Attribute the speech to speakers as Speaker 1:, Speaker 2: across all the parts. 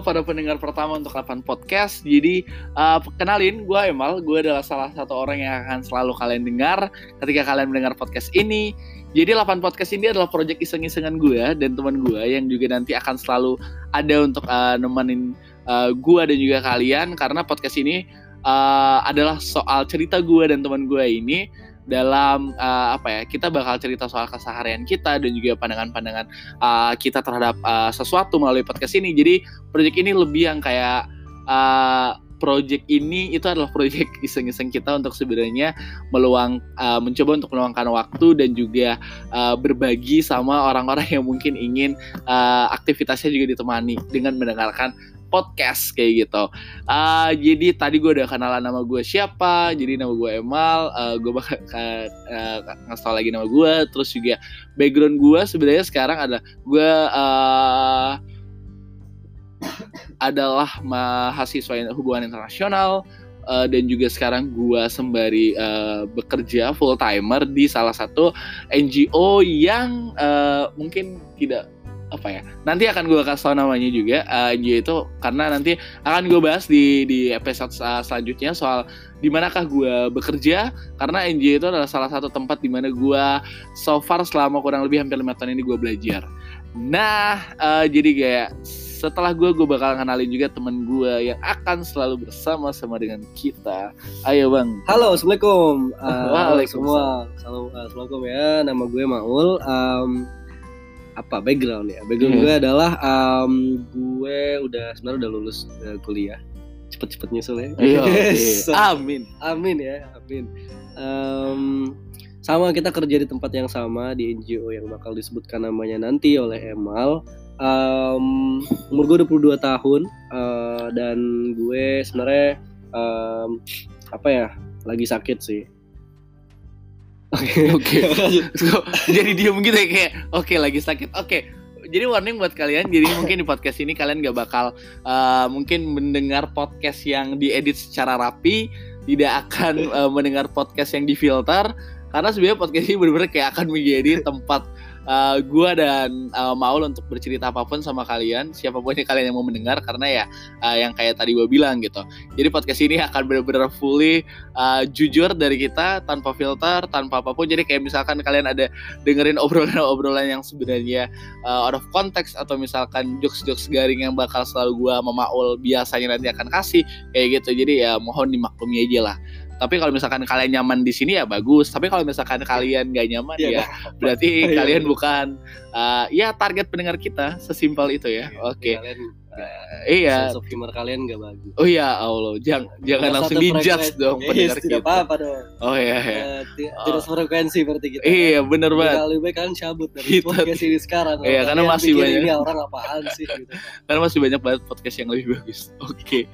Speaker 1: Para pendengar pertama untuk 8 podcast. Jadi uh, kenalin gue Emal, gue adalah salah satu orang yang akan selalu kalian dengar ketika kalian mendengar podcast ini. Jadi 8 podcast ini adalah project iseng-isengan gue dan teman gue yang juga nanti akan selalu ada untuk uh, nemenin uh, gue dan juga kalian karena podcast ini uh, adalah soal cerita gue dan teman gue ini dalam uh, apa ya kita bakal cerita soal keseharian kita dan juga pandangan-pandangan uh, kita terhadap uh, sesuatu melalui podcast ini. Jadi project ini lebih yang kayak uh, project ini itu adalah project iseng-iseng kita untuk sebenarnya meluang uh, mencoba untuk meluangkan waktu dan juga uh, berbagi sama orang-orang yang mungkin ingin uh, aktivitasnya juga ditemani dengan mendengarkan podcast kayak gitu. Uh, jadi tadi gue udah kenalan nama gue siapa, jadi nama gue Emal, uh, gue bakal uh, lagi nama gue, terus juga background gue sebenarnya sekarang ada gue uh, adalah mahasiswa hubungan internasional uh, dan juga sekarang gue sembari uh, bekerja full timer di salah satu NGO yang uh, mungkin tidak apa ya nanti akan gue kasih tau namanya juga uh, NGO itu karena nanti akan gue bahas di di episode selanjutnya soal di manakah gue bekerja karena NGO itu adalah salah satu tempat di mana gue so far selama kurang lebih hampir lima tahun ini gue belajar. Nah uh, jadi kayak setelah gue gue bakal kenalin juga temen gue yang akan selalu bersama sama dengan kita. Ayo bang.
Speaker 2: Halo assalamualaikum. Uh, Waalaikumsalam. semua. Assalamualaikum ya. Nama gue Maul. Um, apa background ya? Background hmm. gue adalah um, gue udah sebenarnya udah lulus uh, kuliah. Cepet-cepet nyusul ya.
Speaker 1: Iya, iya. amin.
Speaker 2: amin ya amin. Um, sama kita kerja di tempat yang sama di NGO yang bakal disebutkan namanya nanti oleh Emal. Um, umur gue 22 tahun uh, dan gue sebenarnya um, apa ya lagi sakit sih
Speaker 1: Oke. Oke. Jadi dia mungkin kayak oke okay, lagi sakit. Oke. Okay. Jadi warning buat kalian. Jadi mungkin di podcast ini kalian gak bakal uh, mungkin mendengar podcast yang diedit secara rapi, tidak akan uh, mendengar podcast yang difilter karena sebenarnya podcast ini benar-benar kayak akan menjadi tempat uh, eh, gue dan uh, Maul untuk bercerita apa pun sama kalian, siapa pun yang kalian yang mau mendengar karena ya uh, yang kayak tadi gue bilang gitu. Jadi podcast ini akan benar-benar fully uh, jujur dari kita tanpa filter, tanpa apa pun. Jadi kayak misalkan kalian ada dengerin obrolan-obrolan yang sebenarnya uh, out of context atau misalkan jokes-jokes garing yang bakal selalu gue sama Maul biasanya nanti akan kasih kayak gitu. Jadi ya mohon dimaklumi aja lah tapi kalau misalkan kalian nyaman di sini ya bagus tapi kalau misalkan kalian gak nyaman ya, ya berarti kalian bukan uh, ya target pendengar kita sesimpel itu ya iya, oke okay.
Speaker 2: Uh, iya. Sense humor kalian gak bagus.
Speaker 1: Oh iya, Allah, jangan jangan langsung dijudge dong
Speaker 2: yes, pendengar tidak kita. apa-apa dong.
Speaker 1: Oh iya, iya.
Speaker 2: Uh, tidak oh. frekuensi berarti kita.
Speaker 1: Iya, bener banget.
Speaker 2: Lebih baik kalian cabut dari kita, podcast ini sekarang.
Speaker 1: Iya, karena masih banyak.
Speaker 2: Ini orang apaan sih gitu.
Speaker 1: karena masih banyak banget podcast yang lebih bagus. Oke. Okay.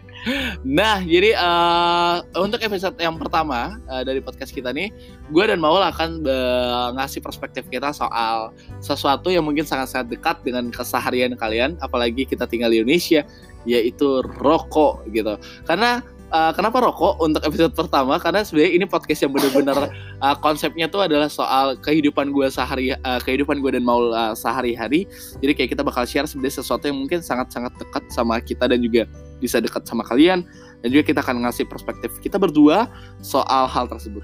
Speaker 1: Nah, jadi uh, untuk episode yang pertama uh, dari podcast kita nih, gue dan Maul akan uh, ngasih perspektif kita soal sesuatu yang mungkin sangat-sangat dekat dengan keseharian kalian, apalagi kita tinggal di Indonesia, yaitu rokok gitu. Karena uh, kenapa rokok untuk episode pertama karena sebenarnya ini podcast yang benar-benar uh, konsepnya tuh adalah soal kehidupan gue sehari uh, kehidupan gue dan Maul uh, sehari-hari jadi kayak kita bakal share sebenarnya sesuatu yang mungkin sangat-sangat dekat sama kita dan juga bisa dekat sama kalian dan juga kita akan ngasih perspektif kita berdua soal hal tersebut.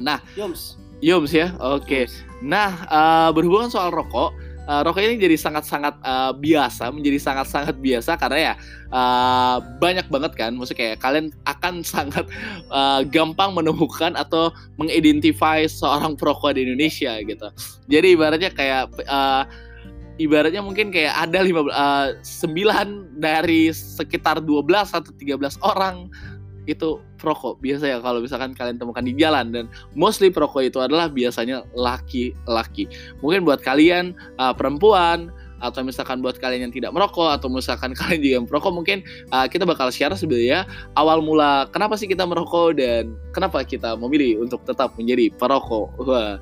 Speaker 1: Nah,
Speaker 2: Yoms.
Speaker 1: Yoms ya. Oke. Okay. Nah, uh, berhubungan soal rokok, uh, rokok ini jadi sangat-sangat uh, biasa, menjadi sangat-sangat biasa karena ya uh, banyak banget kan, maksudnya kayak kalian akan sangat uh, gampang menemukan atau mengidentify seorang perokok di Indonesia gitu. Jadi ibaratnya kayak uh, ibaratnya mungkin kayak ada lima uh, 9 dari sekitar 12 atau 13 orang itu perokok biasa ya kalau misalkan kalian temukan di jalan. Dan mostly perokok itu adalah biasanya laki-laki. Mungkin buat kalian uh, perempuan atau misalkan buat kalian yang tidak merokok atau misalkan kalian juga yang merokok mungkin uh, kita bakal share sebenarnya awal mula kenapa sih kita merokok dan kenapa kita memilih untuk tetap menjadi perokok. Wah.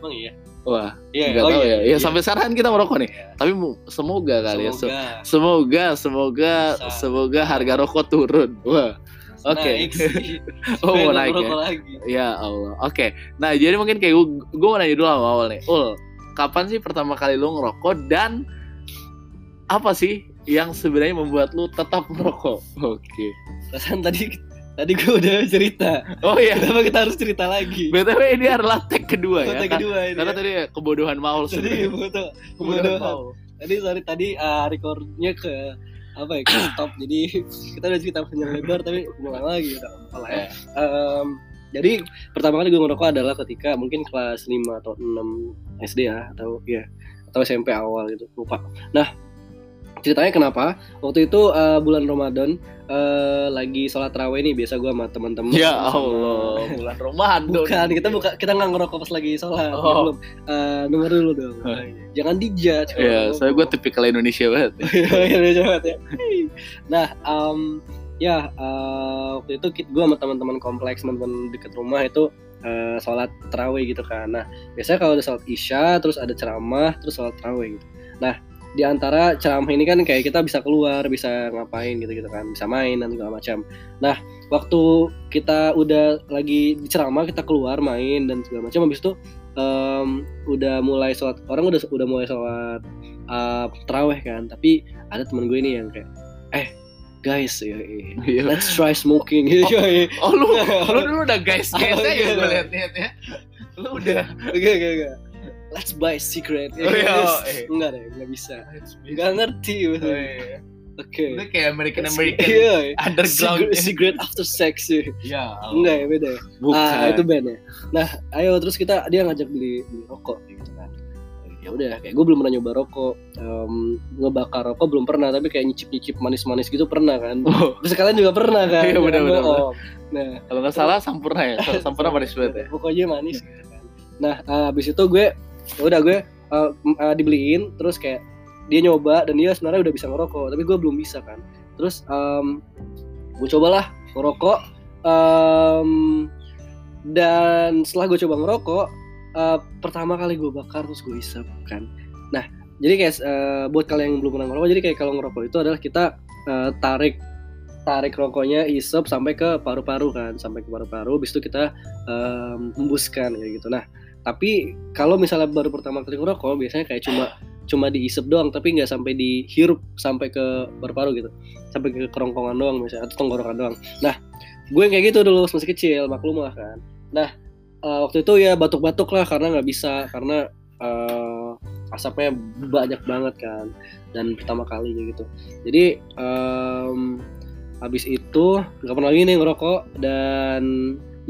Speaker 2: Emang iya
Speaker 1: Wah, iya, oh tahu iya, ya. Ya iya. sampai sekarang kita merokok nih. Iya. Tapi semoga kali ya. semoga. ya. Semoga, semoga, Bisa. semoga harga rokok turun. Wah. Oke. Okay. oh mau naik ya. Lagi. Ya Allah. Oke. Okay. Nah jadi mungkin kayak gue, gue mau nanya dulu awal nih. Ul, kapan sih pertama kali lo ngerokok dan apa sih yang sebenarnya membuat lu tetap merokok? Oke.
Speaker 2: Perasaan tadi tadi gue udah cerita.
Speaker 1: Oh iya.
Speaker 2: Kenapa kita harus cerita lagi?
Speaker 1: BTW ini adalah tag kedua ya.
Speaker 2: Kata
Speaker 1: kan?
Speaker 2: kedua ini.
Speaker 1: Karena tadi kebodohan Maul
Speaker 2: tadi
Speaker 1: sebenarnya.
Speaker 2: foto
Speaker 1: Kebodohan. Maul.
Speaker 2: Tadi sorry tadi uh, recordnya ke apa ya ke stop jadi kita udah cerita panjang lebar tapi ngulang lagi udah lah ya.
Speaker 1: Eh,
Speaker 2: jadi pertama kali gue ngerokok adalah ketika mungkin kelas 5 atau 6 SD ya atau ya atau SMP awal gitu lupa. Nah ceritanya kenapa waktu itu eh, bulan Ramadan eh, lagi sholat raweh nih biasa gue sama teman-teman
Speaker 1: Ya
Speaker 2: sama-
Speaker 1: Allah, bulan Ramadan.
Speaker 2: bukan kita buka kita nggak ngerokok pas lagi sholat
Speaker 1: Oh.
Speaker 2: belum Eh, denger dulu dong
Speaker 1: Oh,
Speaker 2: jangan dijudge ngomong.
Speaker 1: saya gue tipikal Indonesia banget.
Speaker 2: Iya, lucu banget ya. Nah, em, ya eh, waktu itu gue sama teman-teman kompleks, teman-teman deket rumah itu eh, sholat terawih gitu kan. Nah, biasanya kalau ada sholat isya, terus ada ceramah, terus sholat terawih gitu. Nah, di antara ceramah ini kan kayak kita bisa keluar, bisa ngapain gitu gitu kan, bisa main dan segala macam. Nah, waktu kita udah lagi di ceramah, kita keluar main dan segala macam. Habis itu em, udah mulai sholat, orang udah udah mulai sholat uh, terawih kan tapi ada temen gue ini yang kayak eh guys ya, ya,
Speaker 1: Iya.
Speaker 2: let's try smoking gitu coy
Speaker 1: Oh lu, lu dulu udah guys guys
Speaker 2: Oh, iya.
Speaker 1: gue liat-liat ya. Lu udah.
Speaker 2: oke oke oke let's buy secret
Speaker 1: Oh, iya, oh, iya.
Speaker 2: enggak deh nggak bisa nggak ngerti
Speaker 1: Oh, iya.
Speaker 2: oke
Speaker 1: Lu kayak American American
Speaker 2: iya
Speaker 1: underground.
Speaker 2: Cigarette, cigarette after sex ya
Speaker 1: Ya,
Speaker 2: enggak ya beda ya
Speaker 1: Bukan.
Speaker 2: ah itu band ya nah ayo terus kita dia ngajak beli beli rokok gitu kan ya udah kayak gue belum pernah nyoba rokok Em, ngebakar rokok belum pernah tapi kayak nyicip nyicip manis manis gitu pernah kan
Speaker 1: Oh,
Speaker 2: Terus kalian juga pernah kan?
Speaker 1: Iya,
Speaker 2: Jangan
Speaker 1: benar-benar.
Speaker 2: bohong. Nah,
Speaker 1: kalau nggak salah sampurna ya. Sampurna manis banget ya.
Speaker 2: pokoknya manis gitu kan. Nah, eh, habis itu gue udah gue m- eh, dibeliin terus kayak dia nyoba dan dia sebenarnya udah bisa ngerokok, tapi gue belum bisa kan. Terus em, gue cobalah ngerokok em, dan setelah gue coba ngerokok eh, pertama kali gue bakar terus gue isap kan. Nah, jadi kayak eh, buat kalian yang belum pernah ngerokok, jadi kayak kalau ngerokok itu adalah kita eh, tarik tarik rokoknya isep sampai ke paru-paru kan sampai ke paru-paru habis itu kita em, hembuskan kayak gitu nah tapi kalau misalnya baru pertama kali ngerokok biasanya kayak cuma cuma diisep doang tapi nggak sampai dihirup sampai ke paru-paru gitu. Sampai ke kerongkongan doang misalnya atau tenggorokan doang. Nah gue kayak gitu dulu masih kecil maklum lah kan. Nah eh, waktu itu ya batuk-batuk lah karena nggak bisa karena eh, asapnya banyak banget kan dan pertama kali kayak gitu. Jadi em, habis itu nggak pernah lagi nih ngerokok dan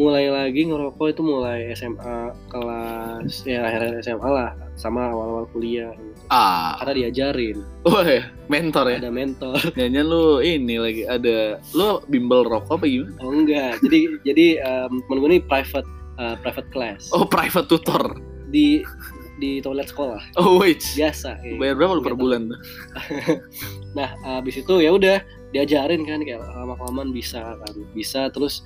Speaker 2: mulai lagi ngerokok itu mulai SMA kelas ya akhir SMA lah sama awal-awal kuliah gitu.
Speaker 1: Ah,
Speaker 2: karena diajarin
Speaker 1: oh ya, mentor ya.
Speaker 2: ada mentor
Speaker 1: Nyanyian lu ini lagi ada lu bimbel rokok apa gimana?
Speaker 2: oh enggak jadi jadi em, temen gue ini private eh, private class
Speaker 1: Oh, private tutor.
Speaker 2: di di toilet sekolah
Speaker 1: Oh, wait.
Speaker 2: biasa kayak
Speaker 1: Bayar berapa lu per bulan tuh?
Speaker 2: Nah, habis itu ya udah diajarin kan kayak lama kelamaan bisa kan bisa terus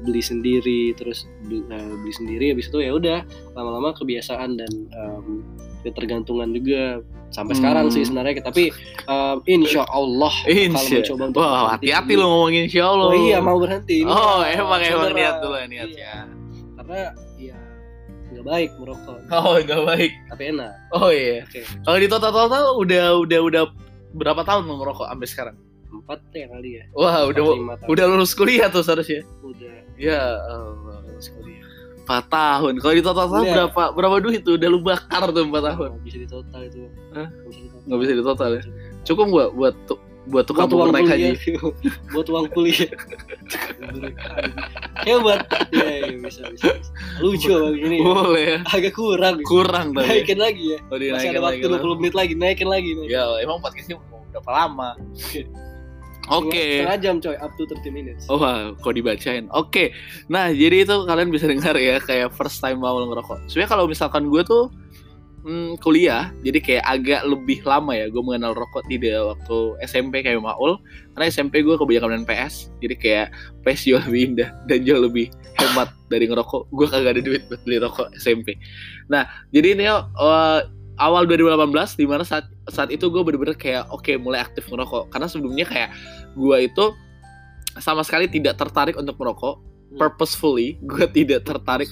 Speaker 2: beli sendiri terus beli, eh, beli sendiri habis itu ya udah lama-lama kebiasaan dan em, ketergantungan juga sampai
Speaker 1: Hmm.
Speaker 2: sekarang sih sebenarnya tapi em, insya Allah kalau
Speaker 1: Insya.
Speaker 2: mencoba untuk
Speaker 1: hati-hati
Speaker 2: dulu.
Speaker 1: lu ngomongin insya Allah.
Speaker 2: oh iya mau berhenti Ini
Speaker 1: Oh,
Speaker 2: mah
Speaker 1: emang emang
Speaker 2: beneran.
Speaker 1: niat dulu niatnya.
Speaker 2: Iya, karena ya nggak baik merokok
Speaker 1: Oh, enggak baik.
Speaker 2: tapi enak
Speaker 1: Oh iya.
Speaker 2: oke
Speaker 1: Kalau di total-total udah udah udah berapa tahun lu ngerokok sampai sekarang?
Speaker 2: Empat ya kali ya
Speaker 1: Wah, udah
Speaker 2: Empat,
Speaker 1: udah lulus kuliah tuh seharusnya.
Speaker 2: udah
Speaker 1: Ya Allah, lulus kuliah. 4 tahun. Kalau di total
Speaker 2: Iya.
Speaker 1: berapa berapa duit tuh? Udah lu bakar tuh 4 tahun.
Speaker 2: Nggak bisa di total itu
Speaker 1: Hah?
Speaker 2: Nggak bisa di total.
Speaker 1: Total ya? Cukup gak buat tu- buat tukang
Speaker 2: buat uang
Speaker 1: naik haji?
Speaker 2: buat uang kuliah ya buat ya, ya bisa, bisa bisa lucu bang ini ya.
Speaker 1: Boleh ya.
Speaker 2: agak kurang ya.
Speaker 1: Kurang tapi.
Speaker 2: naikin lagi ya
Speaker 1: Oh,
Speaker 2: masih ada waktu
Speaker 1: lah.
Speaker 2: 20 menit lagi naikin lagi nih
Speaker 1: Ya, emang podcastnya berapa lama? Oke.
Speaker 2: setengah jam coy up to 30 minutes
Speaker 1: Oh, wow, kok dibacain? Oke, nah jadi itu kalian bisa dengar ya kayak first time mau ngerokok. Sebenarnya kalau misalkan gue tuh hmm, kuliah, jadi kayak agak lebih lama ya gue mengenal rokok tidak waktu SMP kayak Maul. Karena SMP gue kebanyakan main PS, jadi kayak PS jauh lebih indah dan jauh lebih hemat dari ngerokok. Gue kagak ada duit buat beli rokok SMP. Nah, jadi ini uh, awal 2018 di mana saat saat itu gue bener-bener kayak oke mulai aktif ngerokok karena sebelumnya kayak gue itu sama sekali tidak tertarik untuk merokok
Speaker 2: Hmm.
Speaker 1: purposefully gue tidak tertarik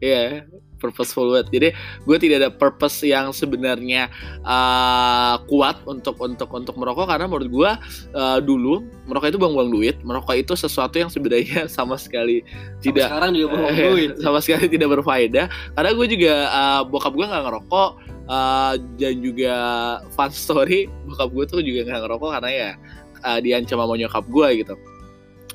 Speaker 1: ya purposeful banget. Jadi gue tidak ada purpose yang sebenarnya uh, kuat untuk untuk untuk merokok karena menurut gue uh, dulu merokok itu buang-buang duit. Merokok itu sesuatu yang sebenarnya sama sekali
Speaker 2: Sampai
Speaker 1: tidak
Speaker 2: sekarang juga buang duit.
Speaker 1: sama sekali tidak berfaedah. Karena gue juga uh, bokap gue nggak ngerokok uh, dan juga fun story bokap gue tuh juga nggak ngerokok karena ya uh, diancam sama nyokap gue gitu.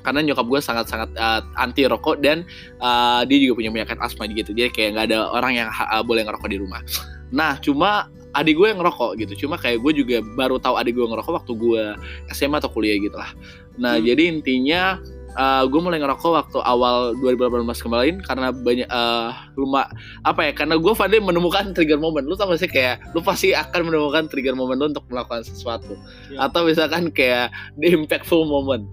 Speaker 1: Karena nyokap gue sangat-sangat uh, anti rokok dan uh, dia juga punya penyakit asma gitu. Jadi kayak nggak ada orang yang uh, boleh ngerokok di rumah. Nah cuma adik gue yang ngerokok gitu. Cuma kayak gue juga baru tahu adik gue ngerokok waktu gue SMA atau kuliah gitu lah nah
Speaker 2: Hmm.
Speaker 1: jadi intinya uh, gue mulai ngerokok waktu awal 2018 kemarin karena banyak uh, luma apa ya karena gue Fadli menemukan trigger moment lu tau gak sih kayak lu pasti akan menemukan trigger moment lu untuk melakukan sesuatu
Speaker 2: Ya.
Speaker 1: atau misalkan kayak the impactful moment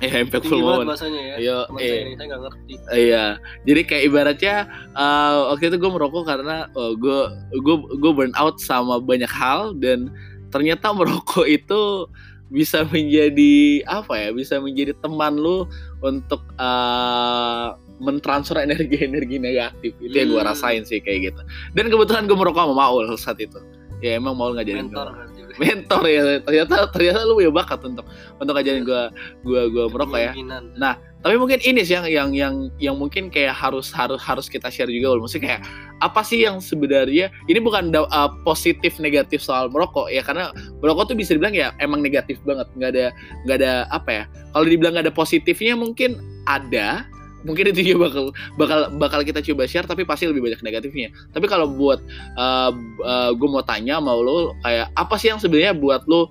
Speaker 1: ya impactful
Speaker 2: Tinggi
Speaker 1: moment
Speaker 2: bahasanya ya.
Speaker 1: Yo, eh.
Speaker 2: saya ini saya nggak ngerti.
Speaker 1: Iya, jadi kayak ibaratnya uh, waktu itu gue merokok karena uh, gue gue gue burn out sama banyak hal dan ternyata merokok itu bisa menjadi apa ya? Bisa menjadi teman lu untuk uh, mentransfer energi-energi negatif itu yang gue
Speaker 2: Hmm.
Speaker 1: rasain sih kayak gitu. Dan kebetulan gue merokok sama Maul saat itu. Ya emang Maul ngajarin
Speaker 2: Mentor juga.
Speaker 1: mentor ya ternyata ternyata lu punya bakat untuk untuk ngajarin gue gue gue merokok ya
Speaker 2: Keinginan.
Speaker 1: tapi mungkin ini sih yang yang yang yang mungkin kayak harus harus harus kita share juga Ul. maksudnya kayak apa sih yang sebenarnya ini bukan da- uh, positif negatif soal merokok ya karena merokok tuh bisa dibilang ya emang negatif banget nggak ada nggak ada apa ya kalau dibilang nggak ada positifnya mungkin ada mungkin itu juga bakal bakal bakal kita coba share tapi pasti lebih banyak negatifnya. Tapi kalau buat uh, uh, gue mau tanya mau lo kayak apa sih yang sebenarnya buat lo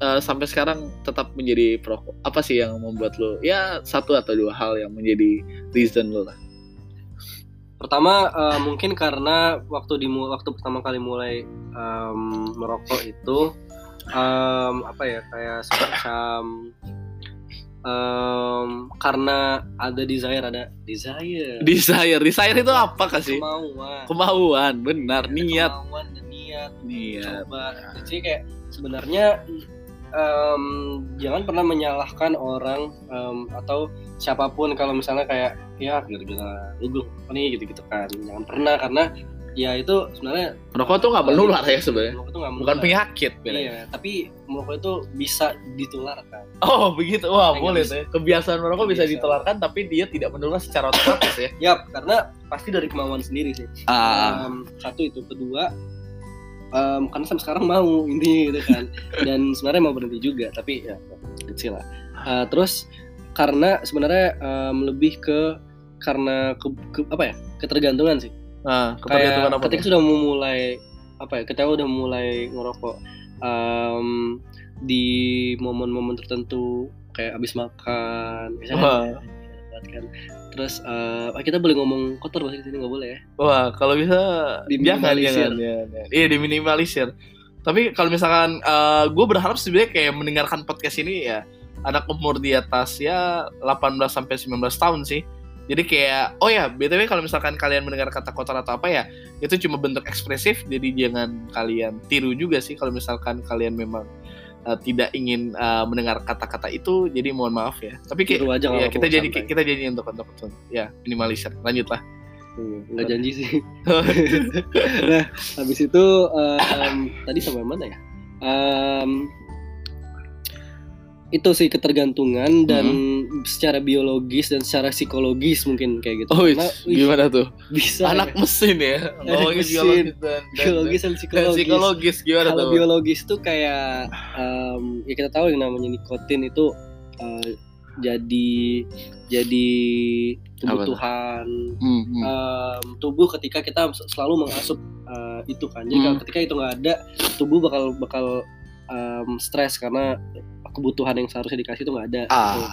Speaker 1: uh, sampai sekarang tetap menjadi perokok apa sih yang membuat lo ya satu atau dua hal yang menjadi reason lo lah?
Speaker 2: Pertama eh, mungkin karena waktu di waktu pertama kali mulai em, merokok itu em, apa ya kayak semacam em, karena ada desire ada desire.
Speaker 1: Desire. Desire itu apa kasih
Speaker 2: kemauan.
Speaker 1: Kemauan. Benar
Speaker 2: Ada
Speaker 1: niat.
Speaker 2: kemauan dan niat.
Speaker 1: Niat.
Speaker 2: Coba. Jadi kayak sebenarnya em, jangan pernah menyalahkan orang em, atau siapa pun. Kalau misalnya kayak ya gitu-gitu lu belum nih gitu-gitu kan. Jangan pernah karena ya itu sebenarnya
Speaker 1: merokok tuh nggak menular ya sebenarnya. Bukan penyakit
Speaker 2: iya tapi merokok itu bisa ditularkan.
Speaker 1: Oh begitu. Wah
Speaker 2: Nggak
Speaker 1: boleh
Speaker 2: bisa.
Speaker 1: tuh. Kebiasaan merokok bisa
Speaker 2: Bisa.
Speaker 1: ditularkan tapi dia tidak menular secara otomatis ya.
Speaker 2: Yap, karena pasti dari kemauan sendiri sih.
Speaker 1: Ah
Speaker 2: Em, satu itu. Kedua em, karena sampai sekarang mau ini gitu kan. Dan sebenarnya mau berhenti juga tapi ya kecil lah. Eh, terus karena sebenarnya em, lebih ke karena ke, ke- apa ya ketergantungan sih
Speaker 1: nah, ketergantungan apa
Speaker 2: ketika
Speaker 1: tuh?
Speaker 2: sudah memulai apa ya ketika udah mulai ngerokok em, di momen-momen tertentu kayak abis makan misalnya
Speaker 1: Wah.
Speaker 2: kan terus eh, ah, kita boleh ngomong kotor bahasa di sini nggak boleh ya
Speaker 1: Wah, kalau bisa
Speaker 2: Diminimalisir.
Speaker 1: jangan, jangan. Iya, diminimalisir. Tapi kalau misalkan gue berharap sebenarnya kayak mendengarkan podcast ini ya anak umur di atas ya 18 sampai 19 tahun sih. Jadi kayak oh ya, BTW kalau misalkan kalian mendengar kata kotor atau apa ya, itu cuma bentuk ekspresif jadi jangan kalian tiru juga sih kalau misalkan kalian memang eh, tidak ingin eh, mendengar kata-kata itu, jadi mohon maaf ya. Tapi kayak
Speaker 2: aja
Speaker 1: ya, kita jadi
Speaker 2: santai.
Speaker 1: kita jadi untuk untuk untuk ya minimalisir. Lanjutlah.
Speaker 2: Hmm, nggak janji sih nah habis itu em, tadi sampai mana ya Em, itu sih ketergantungan dan secara biologis dan secara psikologis mungkin kayak gitu
Speaker 1: Oh,
Speaker 2: Karena,
Speaker 1: gimana tuh?
Speaker 2: bisa
Speaker 1: Anak mesin ya.
Speaker 2: Anak
Speaker 1: Ngomongin
Speaker 2: mesin.
Speaker 1: biologis dan, dan-
Speaker 2: biologis dan
Speaker 1: dan
Speaker 2: psikologis
Speaker 1: psikologis gimana
Speaker 2: kalau
Speaker 1: tuh?
Speaker 2: biologis tuh kayak em, ya kita tahu yang namanya nikotin itu eh, jadi jadi kebutuhan
Speaker 1: Hmm, hmm.
Speaker 2: em, tubuh ketika kita selalu mengasup eh, itu kan jadi
Speaker 1: Hmm.
Speaker 2: ketika itu nggak ada tubuh bakal bakal em, stres karena kebutuhan yang seharusnya dikasih itu nggak ada
Speaker 1: ah,
Speaker 2: Gitu.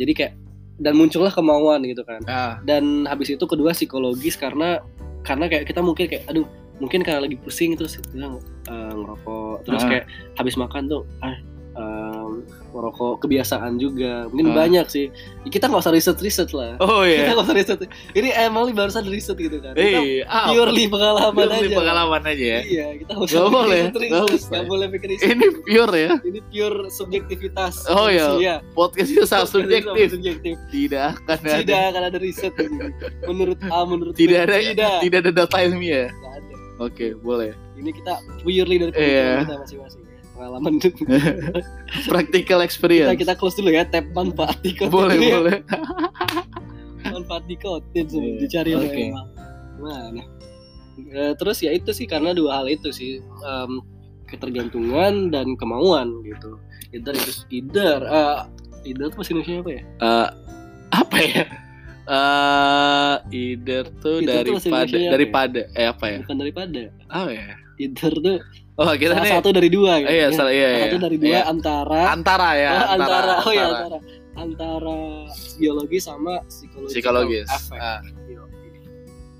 Speaker 2: jadi kayak dan muncullah kemauan gitu kan
Speaker 1: ah,
Speaker 2: dan habis itu kedua psikologis karena karena kayak kita mungkin kayak aduh mungkin karena lagi pusing terus kita eh, ngerokok terus
Speaker 1: Ah.
Speaker 2: kayak habis makan tuh ah merokok kebiasaan juga mungkin
Speaker 1: Ah.
Speaker 2: banyak sih kita nggak usah riset riset lah
Speaker 1: Oh
Speaker 2: kita
Speaker 1: iya.
Speaker 2: nggak usah riset ini emang barusan riset gitu kan kita
Speaker 1: Eh, ah,
Speaker 2: purely pengalaman
Speaker 1: purely
Speaker 2: aja
Speaker 1: pengalaman aja ya.
Speaker 2: iya kita nggak usah
Speaker 1: boleh, nggak usah.
Speaker 2: boleh bikin riset
Speaker 1: Ini pure ya.
Speaker 2: ini pure subjektivitas
Speaker 1: Oh, iya.
Speaker 2: manusia.
Speaker 1: Podcast itu sangat subjektif.
Speaker 2: subjektif
Speaker 1: Tidak akan ada.
Speaker 2: tidak akan ada riset menurut A menurut B,
Speaker 1: Tidak ada.
Speaker 2: tidak
Speaker 1: Tidak ada data ilmiah.
Speaker 2: Nggak ada.
Speaker 1: Oke, boleh.
Speaker 2: ini kita purely dari
Speaker 1: Iya.
Speaker 2: pemikiran kita masing-masing pengalaman
Speaker 1: Practical
Speaker 2: kita
Speaker 1: experience.
Speaker 2: kita close dulu ya tab manfaat dikotin
Speaker 1: boleh,
Speaker 2: ya.
Speaker 1: boleh.
Speaker 2: manfaat dikotin
Speaker 1: Iya,
Speaker 2: dicari okay. mana Eh, terus ya itu sih karena dua hal itu sih em, ketergantungan dan kemauan gitu either itu either eh either itu bahasa Indonesia apa ya
Speaker 1: Eh, apa ya? Eh, either tuh
Speaker 2: Either tuh bahasa
Speaker 1: daripada
Speaker 2: apa ya?
Speaker 1: daripada eh apa ya?
Speaker 2: bukan daripada
Speaker 1: Oh ya.
Speaker 2: either tuh
Speaker 1: Oh, kita
Speaker 2: salah
Speaker 1: nih
Speaker 2: satu dari dua gitu
Speaker 1: Eh, iya,
Speaker 2: ya.
Speaker 1: salah iya,
Speaker 2: Salah
Speaker 1: iya.
Speaker 2: satu dari dua
Speaker 1: Iya.
Speaker 2: antara
Speaker 1: Antara ya,
Speaker 2: oh,
Speaker 1: antara,
Speaker 2: antara, oh ya
Speaker 1: antara.
Speaker 2: antara biologi sama psikologis
Speaker 1: psikologis.
Speaker 2: efek.
Speaker 1: Ah.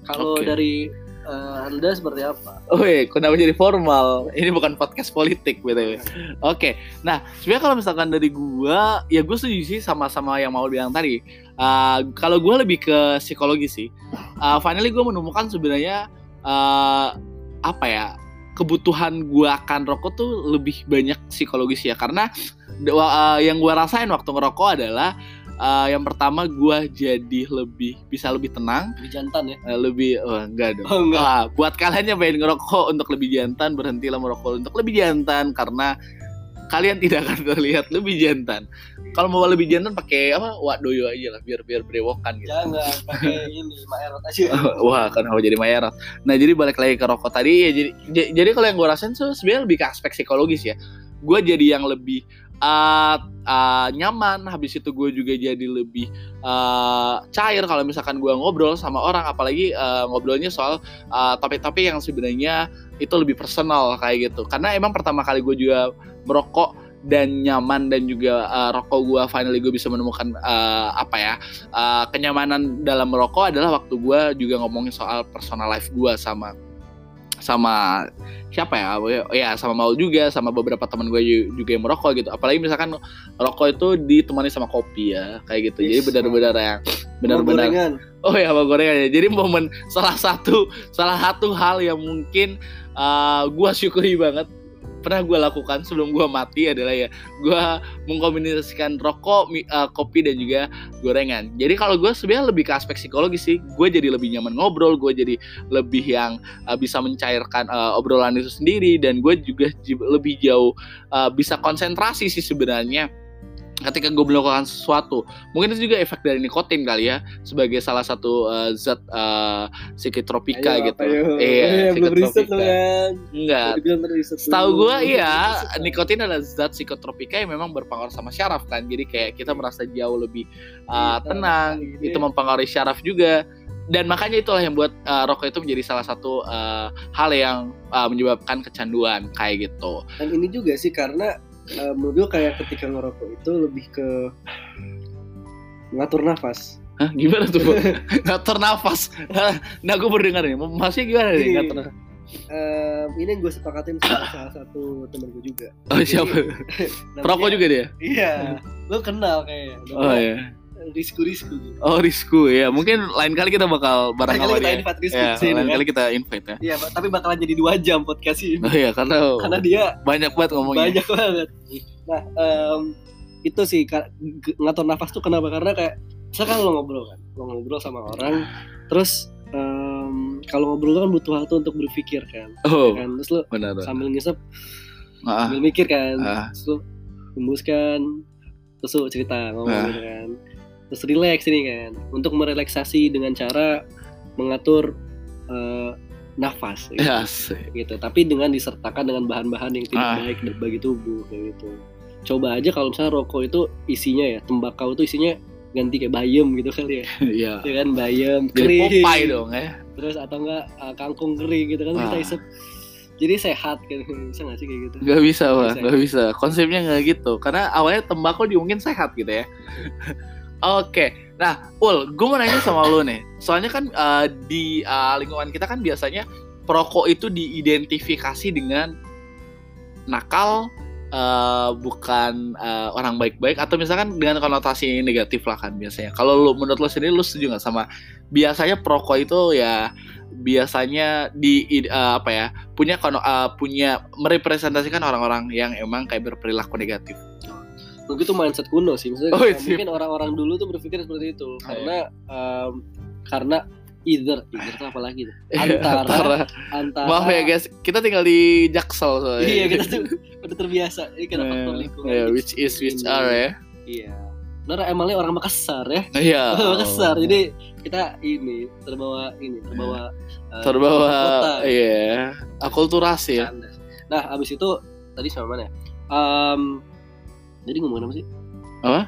Speaker 2: Kalau
Speaker 1: Oke.
Speaker 2: dari eh, anda seperti apa?
Speaker 1: Oh iya, kenapa jadi formal? Ini bukan podcast politik btw. Oke, nah sebenarnya kalau misalkan dari gua, ya gue setuju sih sama-sama yang mau bilang tadi. Uh, kalau gua lebih ke psikologi sih. Uh, finally gue menemukan sebenarnya uh, apa ya kebutuhan gua akan rokok tuh lebih banyak psikologis ya karena uh, yang gua rasain waktu ngerokok adalah uh, yang pertama gua jadi lebih bisa lebih tenang
Speaker 2: Lebih jantan ya?
Speaker 1: uh, lebih oh, enggak dong
Speaker 2: Oh enggak.
Speaker 1: Wah, buat kalian yang pengen ngerokok untuk lebih jantan, berhentilah merokok untuk lebih jantan karena kalian tidak akan terlihat lebih jantan. Kalau mau lebih jantan pakai apa? Wadoyo aja lah biar biar berewokan gitu.
Speaker 2: Jangan pakai ini maerot aja.
Speaker 1: Wah, kan mau jadi mayarat. Nah, jadi balik lagi ke rokok tadi ya jadi jadi kalau yang gue rasain tuh sebenarnya lebih ke aspek psikologis ya. Gue jadi yang lebih uh, uh, nyaman, habis itu gue juga jadi lebih uh, cair kalau misalkan gue ngobrol sama orang, apalagi uh, ngobrolnya soal uh, topik-topik yang sebenarnya itu lebih personal kayak gitu. Karena emang pertama kali gue juga merokok dan nyaman dan juga uh, rokok gue finally gue bisa menemukan uh, apa ya uh, kenyamanan dalam merokok adalah waktu gue juga ngomongin soal personal life gue sama sama siapa ya ya sama Maul juga sama beberapa teman gue juga yang merokok gitu apalagi misalkan rokok itu ditemani sama kopi ya kayak gitu jadi benar-benar yang
Speaker 2: Mau
Speaker 1: benar-benar. Oh ya sama gorengan ya. Jadi momen salah satu salah satu hal yang mungkin uh, gua syukuri banget pernah gue lakukan sebelum gua mati adalah ya gua mengkombinasikan rokok, mi- uh, kopi dan juga gorengan. Jadi kalau gue sebenarnya lebih ke aspek psikologis sih. Gue jadi lebih nyaman ngobrol, gue jadi lebih yang uh, bisa mencairkan uh, obrolan itu sendiri dan gue juga lebih jauh uh, bisa konsentrasi sih sebenarnya ketika gue melakukan sesuatu mungkin itu juga efek dari nikotin kali ya sebagai salah satu uh, zat uh, psikotropika
Speaker 2: Ayo,
Speaker 1: gitu.
Speaker 2: ayo?
Speaker 1: Iya,
Speaker 2: Eh, belum riset
Speaker 1: psikotropika.
Speaker 2: kan.
Speaker 1: Enggak.
Speaker 2: Dulu.
Speaker 1: gue iya,
Speaker 2: Riset.
Speaker 1: nikotin adalah zat psikotropika yang memang berpengaruh sama syaraf kan. Jadi kayak kita merasa jauh lebih uh,
Speaker 2: Iya,
Speaker 1: tenang,
Speaker 2: ini.
Speaker 1: itu mempengaruhi syaraf juga. Dan makanya itulah yang buat uh, rokok itu menjadi salah satu uh, hal yang uh, menyebabkan kecanduan kayak gitu.
Speaker 2: Dan ini juga sih karena eh, menurut gue kayak ketika ngerokok itu lebih ke ngatur nafas.
Speaker 1: Hah, gimana tuh? Ngatur nafas. nah, gue baru dengar nih. Masih gimana nih
Speaker 2: Gini.
Speaker 1: ngatur nafas?
Speaker 2: Eh, ini yang gue sepakatin sama salah satu temen gue juga.
Speaker 1: Oh, siapa? Perokok juga dia?
Speaker 2: Iya, lo kenal kayaknya.
Speaker 1: Oh iya.
Speaker 2: Risku Risku. Gitu.
Speaker 1: Oh, Risku ya. Mungkin lain kali kita bakal bareng
Speaker 2: Kali
Speaker 1: sama
Speaker 2: kita
Speaker 1: dia.
Speaker 2: invite Risku
Speaker 1: Ya,
Speaker 2: sini
Speaker 1: lain
Speaker 2: kan.
Speaker 1: kali kita invite ya.
Speaker 2: Iya, tapi bakalan jadi dua jam podcast ini.
Speaker 1: Oh iya, karena,
Speaker 2: Karena dia
Speaker 1: banyak banget ngomongnya.
Speaker 2: banyak banget. Nah, em, itu sih ngatur nafas tuh kenapa? Karena kayak misalkan lo ngobrol kan, lo ngobrol sama orang, terus em, kalau ngobrol kan butuh waktu untuk berpikir kan,
Speaker 1: Oh,
Speaker 2: kan? terus lo
Speaker 1: benar.
Speaker 2: sambil ngisep
Speaker 1: Ah,
Speaker 2: sambil mikir kan,
Speaker 1: Ah.
Speaker 2: terus lo hembuskan, terus lo cerita ngomong
Speaker 1: Ah.
Speaker 2: gitu kan, terus relax ini kan, untuk merelaksasi dengan cara mengatur eh, nafas gitu.
Speaker 1: ya sih.
Speaker 2: gitu tapi dengan disertakan dengan bahan-bahan yang tidak
Speaker 1: Ah.
Speaker 2: baik bagi tubuh kayak gitu coba aja kalau misalnya rokok itu isinya ya tembakau itu isinya ganti kayak bayam gitu kali ya
Speaker 1: Iya.
Speaker 2: ya kan bayam
Speaker 1: Jadi
Speaker 2: kering
Speaker 1: Popeye dong ya.
Speaker 2: terus atau enggak uh, kangkung kering gitu kan kita
Speaker 1: Ah.
Speaker 2: isep jadi sehat kan bisa nggak sih kayak gitu
Speaker 1: Gak bisa, Pak. Gak bisa. Konsepnya nggak gitu. Karena awalnya tembakau mungkin sehat gitu ya. Oke. Nah, Ul, gue mau nanya sama lu nih. Soalnya kan eh, di eh, lingkungan kita kan biasanya perokok itu diidentifikasi dengan nakal, eh, bukan eh, orang baik-baik atau misalkan dengan konotasi negatif lah kan biasanya. Kalau lu menurut lo sendiri lu setuju nggak sama biasanya perokok itu ya biasanya di eh, apa ya punya kono, eh, punya merepresentasikan orang-orang yang emang kayak berperilaku negatif.
Speaker 2: Mungkin itu mindset kuno sih maksudnya
Speaker 1: Oh, sip.
Speaker 2: mungkin orang-orang dulu tuh berpikir seperti itu
Speaker 1: Oh,
Speaker 2: karena em, karena either either itu apa lagi tuh
Speaker 1: Iya,
Speaker 2: antara
Speaker 1: Antara-
Speaker 2: antara
Speaker 1: Maaf ya guys, kita tinggal di Jaksel soalnya.
Speaker 2: iya kita tuh udah terbiasa ini karena faktor lingkungan
Speaker 1: Yeah, which is which
Speaker 2: Ini.
Speaker 1: are ya.
Speaker 2: iya Benar Emalnya orang Makassar ya
Speaker 1: Iya.
Speaker 2: Makassar jadi kita ini terbawa ini terbawa eh,
Speaker 1: terbawa
Speaker 2: kota.
Speaker 1: iya akulturasi ya.
Speaker 2: Nah, abis itu tadi sama mana ya? Em, jadi ngomongin apa sih?
Speaker 1: Apa?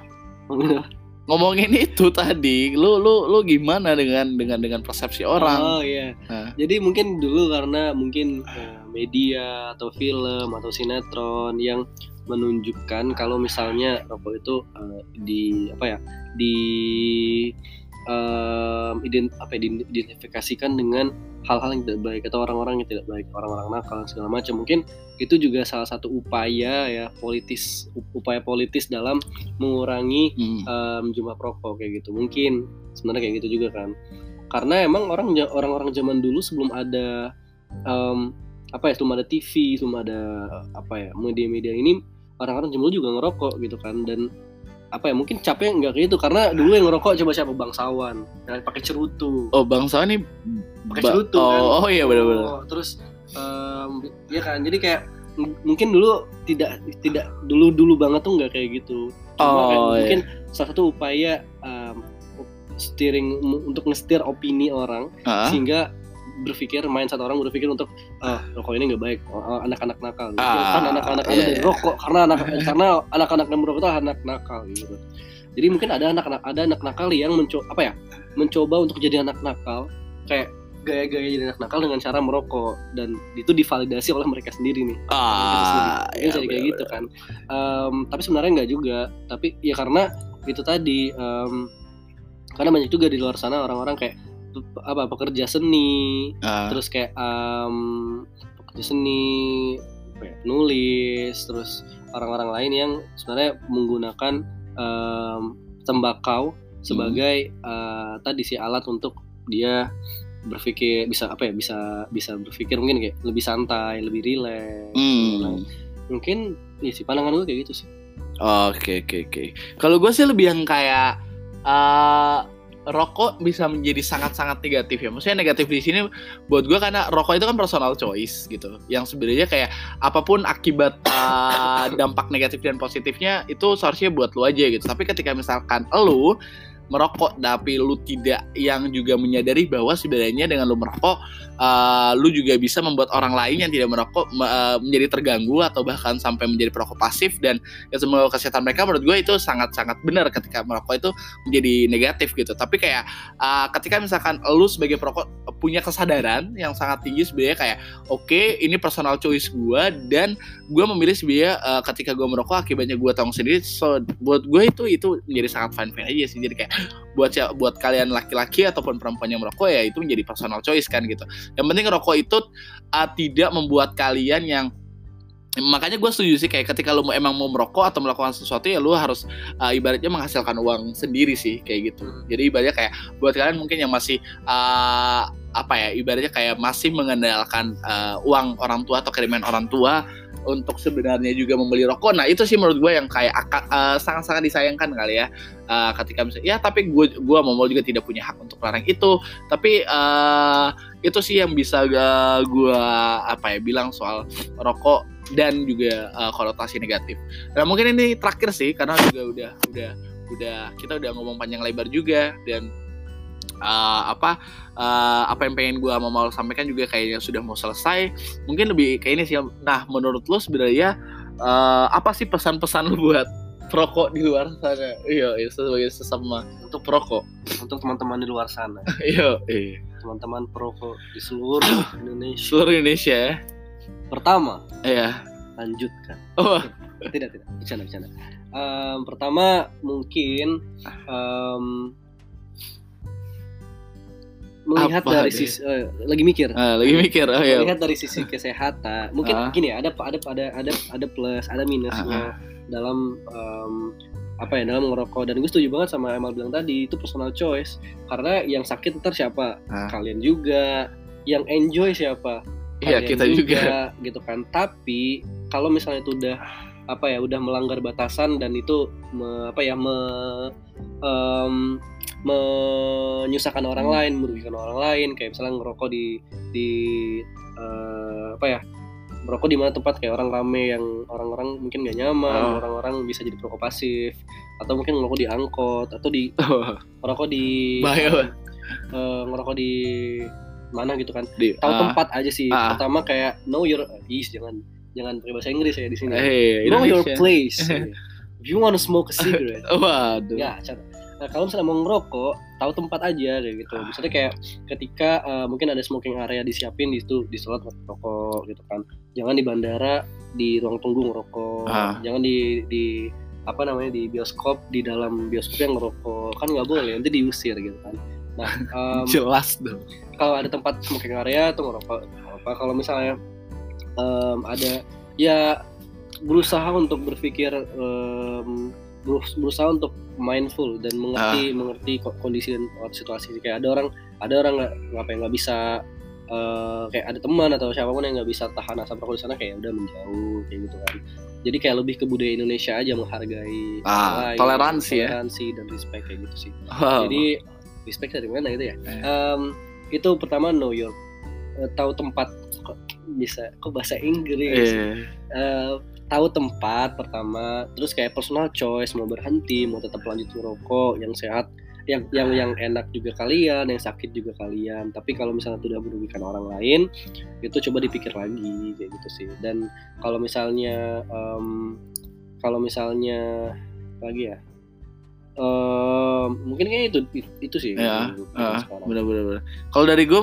Speaker 2: Ngomongin apa?
Speaker 1: Ngomongin itu tadi, lu lu lu gimana dengan dengan dengan persepsi orang?
Speaker 2: Oh iya.
Speaker 1: Nah.
Speaker 2: Jadi mungkin dulu karena mungkin eh, media atau film atau sinetron yang menunjukkan kalau misalnya rokok itu eh, di apa ya? di em, ident, apa ya, diidentifikasikan dengan hal-hal yang tidak baik atau orang-orang yang tidak baik, orang-orang nakal segala macam. Mungkin itu juga salah satu upaya ya politis upaya politis dalam mengurangi
Speaker 1: Hmm.
Speaker 2: em, jumlah perokok kayak gitu mungkin sebenarnya kayak gitu juga kan karena emang orang orang-orang zaman dulu sebelum ada em, apa ya sebelum ada TV sebelum ada apa ya media-media ini orang-orang zaman dulu juga ngerokok gitu kan dan apa ya mungkin capek nggak kayak gitu. Karena dulu yang ngerokok coba siapa? Bangsawan. Yang pakai cerutu.
Speaker 1: Oh bangsa ini
Speaker 2: pakai
Speaker 1: ba-
Speaker 2: cerutu
Speaker 1: oh,
Speaker 2: kan?
Speaker 1: oh iya benar-benar.
Speaker 2: Oh, terus em, ya kan? Jadi kayak mungkin dulu tidak tidak dulu dulu banget tuh nggak kayak gitu. Cuma
Speaker 1: Oh, iya.
Speaker 2: mungkin salah satu upaya em, steering untuk nge-steer opini orang
Speaker 1: Ah,
Speaker 2: sehingga berpikir mindset orang berpikir untuk ah rokok ini nggak baik oh, oh, anak-anak nakal. Gitu.
Speaker 1: Ah,
Speaker 2: kan anak-anak
Speaker 1: iya, iya.
Speaker 2: rokok karena anak karena anak-anak yang merokok itu anak nakal gitu. Jadi mungkin ada anak-anak ada anak nakal yang mencoba apa ya mencoba untuk jadi anak nakal kayak gaya-gaya jadi anak nakal dengan cara merokok dan itu divalidasi oleh mereka sendiri nih.
Speaker 1: Ah, iya,
Speaker 2: jadi kayak gitu kan. Em, tapi sebenarnya nggak juga. Tapi ya karena itu tadi em, karena banyak juga di luar sana orang-orang kayak apa pekerja seni.
Speaker 1: Ah,
Speaker 2: terus kayak em, pekerja seni penulis terus orang-orang lain yang sebenarnya menggunakan em, tembakau sebagai eh, tadi sih alat untuk dia berpikir bisa apa ya bisa bisa berpikir mungkin kayak lebih santai lebih rileks
Speaker 1: hmm.
Speaker 2: mungkin ya sih pandangan gue kayak gitu sih.
Speaker 1: Oke oke oke. Kalau gue sih lebih yang kayak eh rokok bisa menjadi sangat-sangat negatif ya. Maksudnya negatif di sini buat gue karena rokok itu kan personal choice gitu. Yang sebenarnya kayak apa pun akibat eh, dampak negatif dan positifnya itu seharusnya buat lu aja gitu. Tapi ketika misalkan lu merokok tapi lu tidak yang juga menyadari bahwa sebenarnya dengan lu merokok eh, lu juga bisa membuat orang lain yang tidak merokok me- eh, menjadi terganggu atau bahkan sampai menjadi perokok pasif. Dan ya semua kesehatan mereka menurut gue itu sangat-sangat benar ketika merokok itu menjadi negatif gitu. Tapi kayak uh, ketika misalkan lu sebagai perokok punya kesadaran yang sangat tinggi sebenarnya kayak oke ini personal choice gue dan gue memilih sebenarnya uh, ketika gue merokok akibatnya gue tanggung sendiri. So buat gue itu itu menjadi sangat fine fine aja sih. Jadi kayak buat sia- buat kalian laki-laki ataupun perempuan yang merokok ya itu menjadi personal choice kan gitu. Yang penting rokok itu uh, tidak membuat kalian yang makanya gue setuju sih kayak ketika lu mau- emang mau merokok atau melakukan sesuatu ya lu harus uh, ibaratnya menghasilkan uang sendiri sih kayak gitu. Jadi ibaratnya kayak buat kalian mungkin yang masih uh, apa ya ibaratnya kayak masih mengandalkan uh, uang orang tua atau kiriman orang tua untuk sebenarnya juga membeli rokok. Nah itu sih menurut gue yang kayak uh, sangat-sangat disayangkan kali ya. Uh, ketika misalnya ya tapi gue gua mau juga tidak punya hak untuk larang itu. Tapi uh, itu sih yang bisa gue apa ya bilang soal rokok dan juga uh, konotasi negatif. Nah mungkin ini terakhir sih karena juga udah udah udah kita udah ngomong panjang lebar juga dan uh, apa uh, apa yang pengen gue mau mau sampaikan juga kayaknya sudah mau selesai. Mungkin lebih kayak ini sih. Nah menurut lo sebenarnya uh, apa sih pesan-pesan lo buat perokok di luar sana? Iya, iya sebagai sesama untuk perokok.
Speaker 2: untuk teman-teman di luar sana
Speaker 1: Iya, iya.
Speaker 2: teman-teman perokok di seluruh Indonesia
Speaker 1: Seluruh Indonesia ya.
Speaker 2: pertama
Speaker 1: Iya.
Speaker 2: lanjutkan
Speaker 1: Oh,
Speaker 2: tidak tidak bercanda bercanda Em, pertama mungkin em, melihat
Speaker 1: Apa
Speaker 2: dari
Speaker 1: deh?
Speaker 2: sisi eh, lagi mikir.
Speaker 1: Ah, lagi mikir oh ya
Speaker 2: melihat dari sisi kesehatan. Mungkin
Speaker 1: Ah.
Speaker 2: gini ya ada ada ada ada ada plus ada minusnya
Speaker 1: Ah,
Speaker 2: dalam em, apa ya dalam ngerokok. Dan gue setuju banget sama Emal bilang tadi itu personal choice. Karena yang sakit ntar siapa?
Speaker 1: Ah.
Speaker 2: kalian juga. Yang enjoy siapa?
Speaker 1: Iya kita juga
Speaker 2: gitu kan. Tapi kalau misalnya itu udah apa ya udah melanggar batasan dan itu me- apa ya me, em, menyusahkan orang lain merugikan orang lain kayak misalnya ngerokok di di eh, apa ya merokok di mana tempat kayak orang rame yang orang-orang mungkin gak nyaman
Speaker 1: Oh.
Speaker 2: orang-orang bisa jadi perokok pasif atau mungkin ngerokok di angkot atau di ngerokok di
Speaker 1: bahaya
Speaker 2: eh, ngerokok di mana gitu kan.
Speaker 1: Di
Speaker 2: tahu
Speaker 1: ah,
Speaker 2: tempat aja sih
Speaker 1: Ah.
Speaker 2: pertama kayak know your is jangan jangan pakai bahasa Inggris ya di sini.
Speaker 1: Eh,
Speaker 2: know your place. If you wanna smoke a cigarette.
Speaker 1: Waduh.
Speaker 2: Ya cara nah, kalau misalnya mau ngerokok tahu tempat aja kayak gitu. Misalnya kayak ketika eh, mungkin ada smoking area disiapin di situ di slot ngerokok gitu kan. Jangan di bandara di ruang tunggu ngerokok.
Speaker 1: Ah.
Speaker 2: jangan di di apa namanya di bioskop di dalam bioskop yang ngerokok. Kan nggak boleh nanti diusir gitu kan. Nah em,
Speaker 1: jelas dong.
Speaker 2: kalau ada tempat smoking area tuh ngerokok apa kalau misalnya em, ada ya berusaha untuk berpikir berus- berusaha untuk mindful dan mengerti mengerti ko- kondisi dan situasi kayak ada orang ada orang nggak ngapain nggak bisa eh, kayak ada teman atau siapa pun yang nggak bisa tahan asap rokok di sana kayak udah menjauh kayak gitu kan. Jadi kayak lebih ke budaya Indonesia aja menghargai
Speaker 1: Ah,
Speaker 2: lain,
Speaker 1: toleransi ya.
Speaker 2: toleransi dan respect kayak gitu sih.
Speaker 1: Wow.
Speaker 2: jadi respect dari mana gitu ya?
Speaker 1: Eh.
Speaker 2: Em, itu pertama know your eh, tahu tempat kok bisa kok bahasa Inggris?
Speaker 1: Eh,
Speaker 2: Eh, tahu tempat pertama terus kayak personal choice mau berhenti mau tetap lanjut merokok yang sehat yang yang yang enak juga kalian yang sakit juga kalian tapi kalau misalnya tidak merugikan orang lain itu coba dipikir lagi kayak gitu sih dan kalau misalnya em, kalau misalnya lagi ya em, mungkin kayak itu itu sih
Speaker 1: Ya,
Speaker 2: pikir
Speaker 1: ah,
Speaker 2: sekarang.
Speaker 1: bener bener bener. Kalau dari gue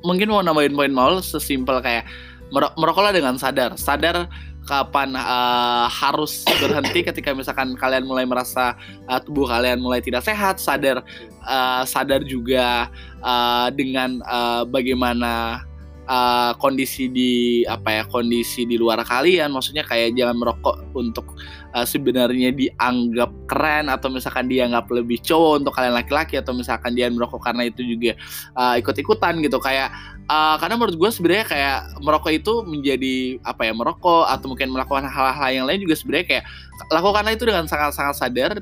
Speaker 1: mungkin mau nambahin poin Maul sesimpel kayak mer- merokoklah dengan sadar, sadar kapan eh, harus berhenti ketika misalkan kalian mulai merasa eh, tubuh kalian mulai tidak sehat, sadar eh, sadar juga eh, dengan eh, bagaimana eh, kondisi di apa ya kondisi di luar kalian, maksudnya kayak jangan merokok untuk eh, sebenarnya dianggap keren atau misalkan dianggap lebih cowok untuk kalian laki-laki atau misalkan dia merokok karena itu juga uh, ikut-ikutan gitu. Kayak uh, karena menurut gue sebenarnya kayak merokok itu menjadi apa ya merokok atau mungkin melakukan hal-hal yang lain juga sebenarnya kayak lakukanlah itu dengan sangat-sangat sadar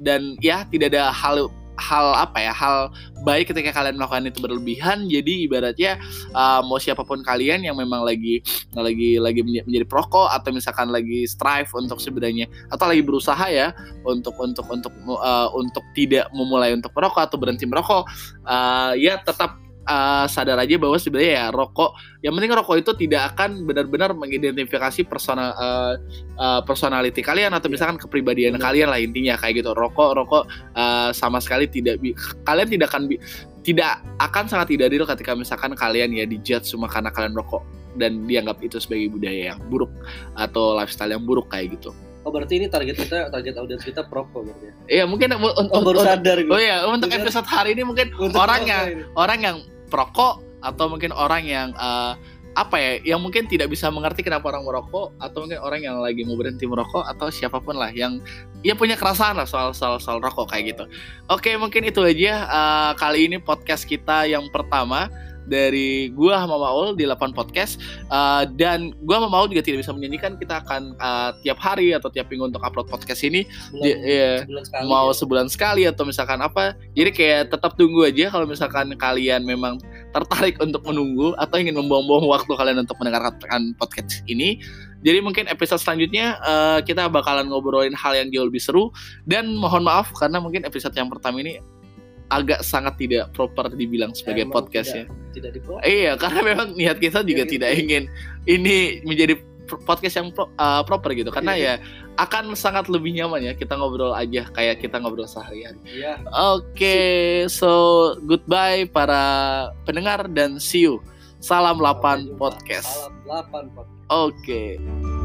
Speaker 1: dan ya tidak ada hal hal apa ya hal baik ketika kalian melakukan itu berlebihan. Jadi ibaratnya uh, mau siapa pun kalian yang memang lagi lagi lagi menja- menjadi perokok atau misalkan lagi strive untuk sebenarnya atau lagi berusaha ya untuk untuk untuk uh, untuk tidak memulai untuk merokok atau berhenti merokok uh, ya tetap uh, sadar aja bahwa sebenarnya ya rokok yang penting rokok itu tidak akan benar-benar mengidentifikasi personal uh, uh, personality kalian atau misalkan kepribadian
Speaker 2: Benar.
Speaker 1: kalian lah intinya kayak gitu rokok rokok uh, sama sekali tidak bi- kalian tidak akan bi- tidak akan sangat tidak adil ketika misalkan kalian ya dijudge cuma karena kalian rokok dan dianggap itu sebagai budaya yang buruk atau lifestyle yang buruk kayak gitu.
Speaker 2: oh berarti ini target kita target audiens kita perokok berarti ya?
Speaker 1: Iya mungkin un- un-
Speaker 2: oh baru sadar gue
Speaker 1: Oh iya, untuk episode hari ini mungkin
Speaker 2: Untuk
Speaker 1: orang yang
Speaker 2: ini.
Speaker 1: orang yang perokok atau mungkin orang yang eh, apa ya, yang mungkin tidak bisa mengerti kenapa orang merokok atau mungkin orang yang lagi mau berhenti merokok atau siapa pun lah yang ya punya kerasaan lah soal soal soal rokok kayak gitu. Oke, mungkin itu aja eh, kali ini podcast kita yang pertama dari gua sama Maul di 8 podcast Eh, dan gua sama Maul juga tidak bisa menyanyikan kita akan eh, tiap hari atau tiap minggu untuk upload podcast ini.
Speaker 2: Sebulan-
Speaker 1: Di- iya
Speaker 2: sebulan sekali
Speaker 1: mau
Speaker 2: ya.
Speaker 1: sebulan sekali atau misalkan apa. Jadi kayak tetap tunggu aja kalau misalkan kalian memang tertarik untuk menunggu atau ingin membuang-buang waktu kalian untuk mendengarkan podcast ini. Jadi mungkin episode selanjutnya eh, kita bakalan ngobrolin hal yang jauh lebih seru. Dan mohon maaf karena mungkin episode yang pertama ini agak sangat tidak proper dibilang sebagai
Speaker 2: Emang
Speaker 1: podcast ya
Speaker 2: tidak di
Speaker 1: iya karena memang niat kita juga
Speaker 2: Iya,
Speaker 1: tidak
Speaker 2: gitu.
Speaker 1: ingin ini menjadi podcast yang pro- uh, proper gitu karena
Speaker 2: Iya.
Speaker 1: ya akan sangat lebih nyaman ya kita ngobrol aja kayak kita ngobrol sehari-hari.
Speaker 2: Iya.
Speaker 1: Oke, so goodbye para pendengar dan see you. Salam 8
Speaker 2: Sampai jumpa.
Speaker 1: podcast.
Speaker 2: Salam 8 podcast.
Speaker 1: Oke.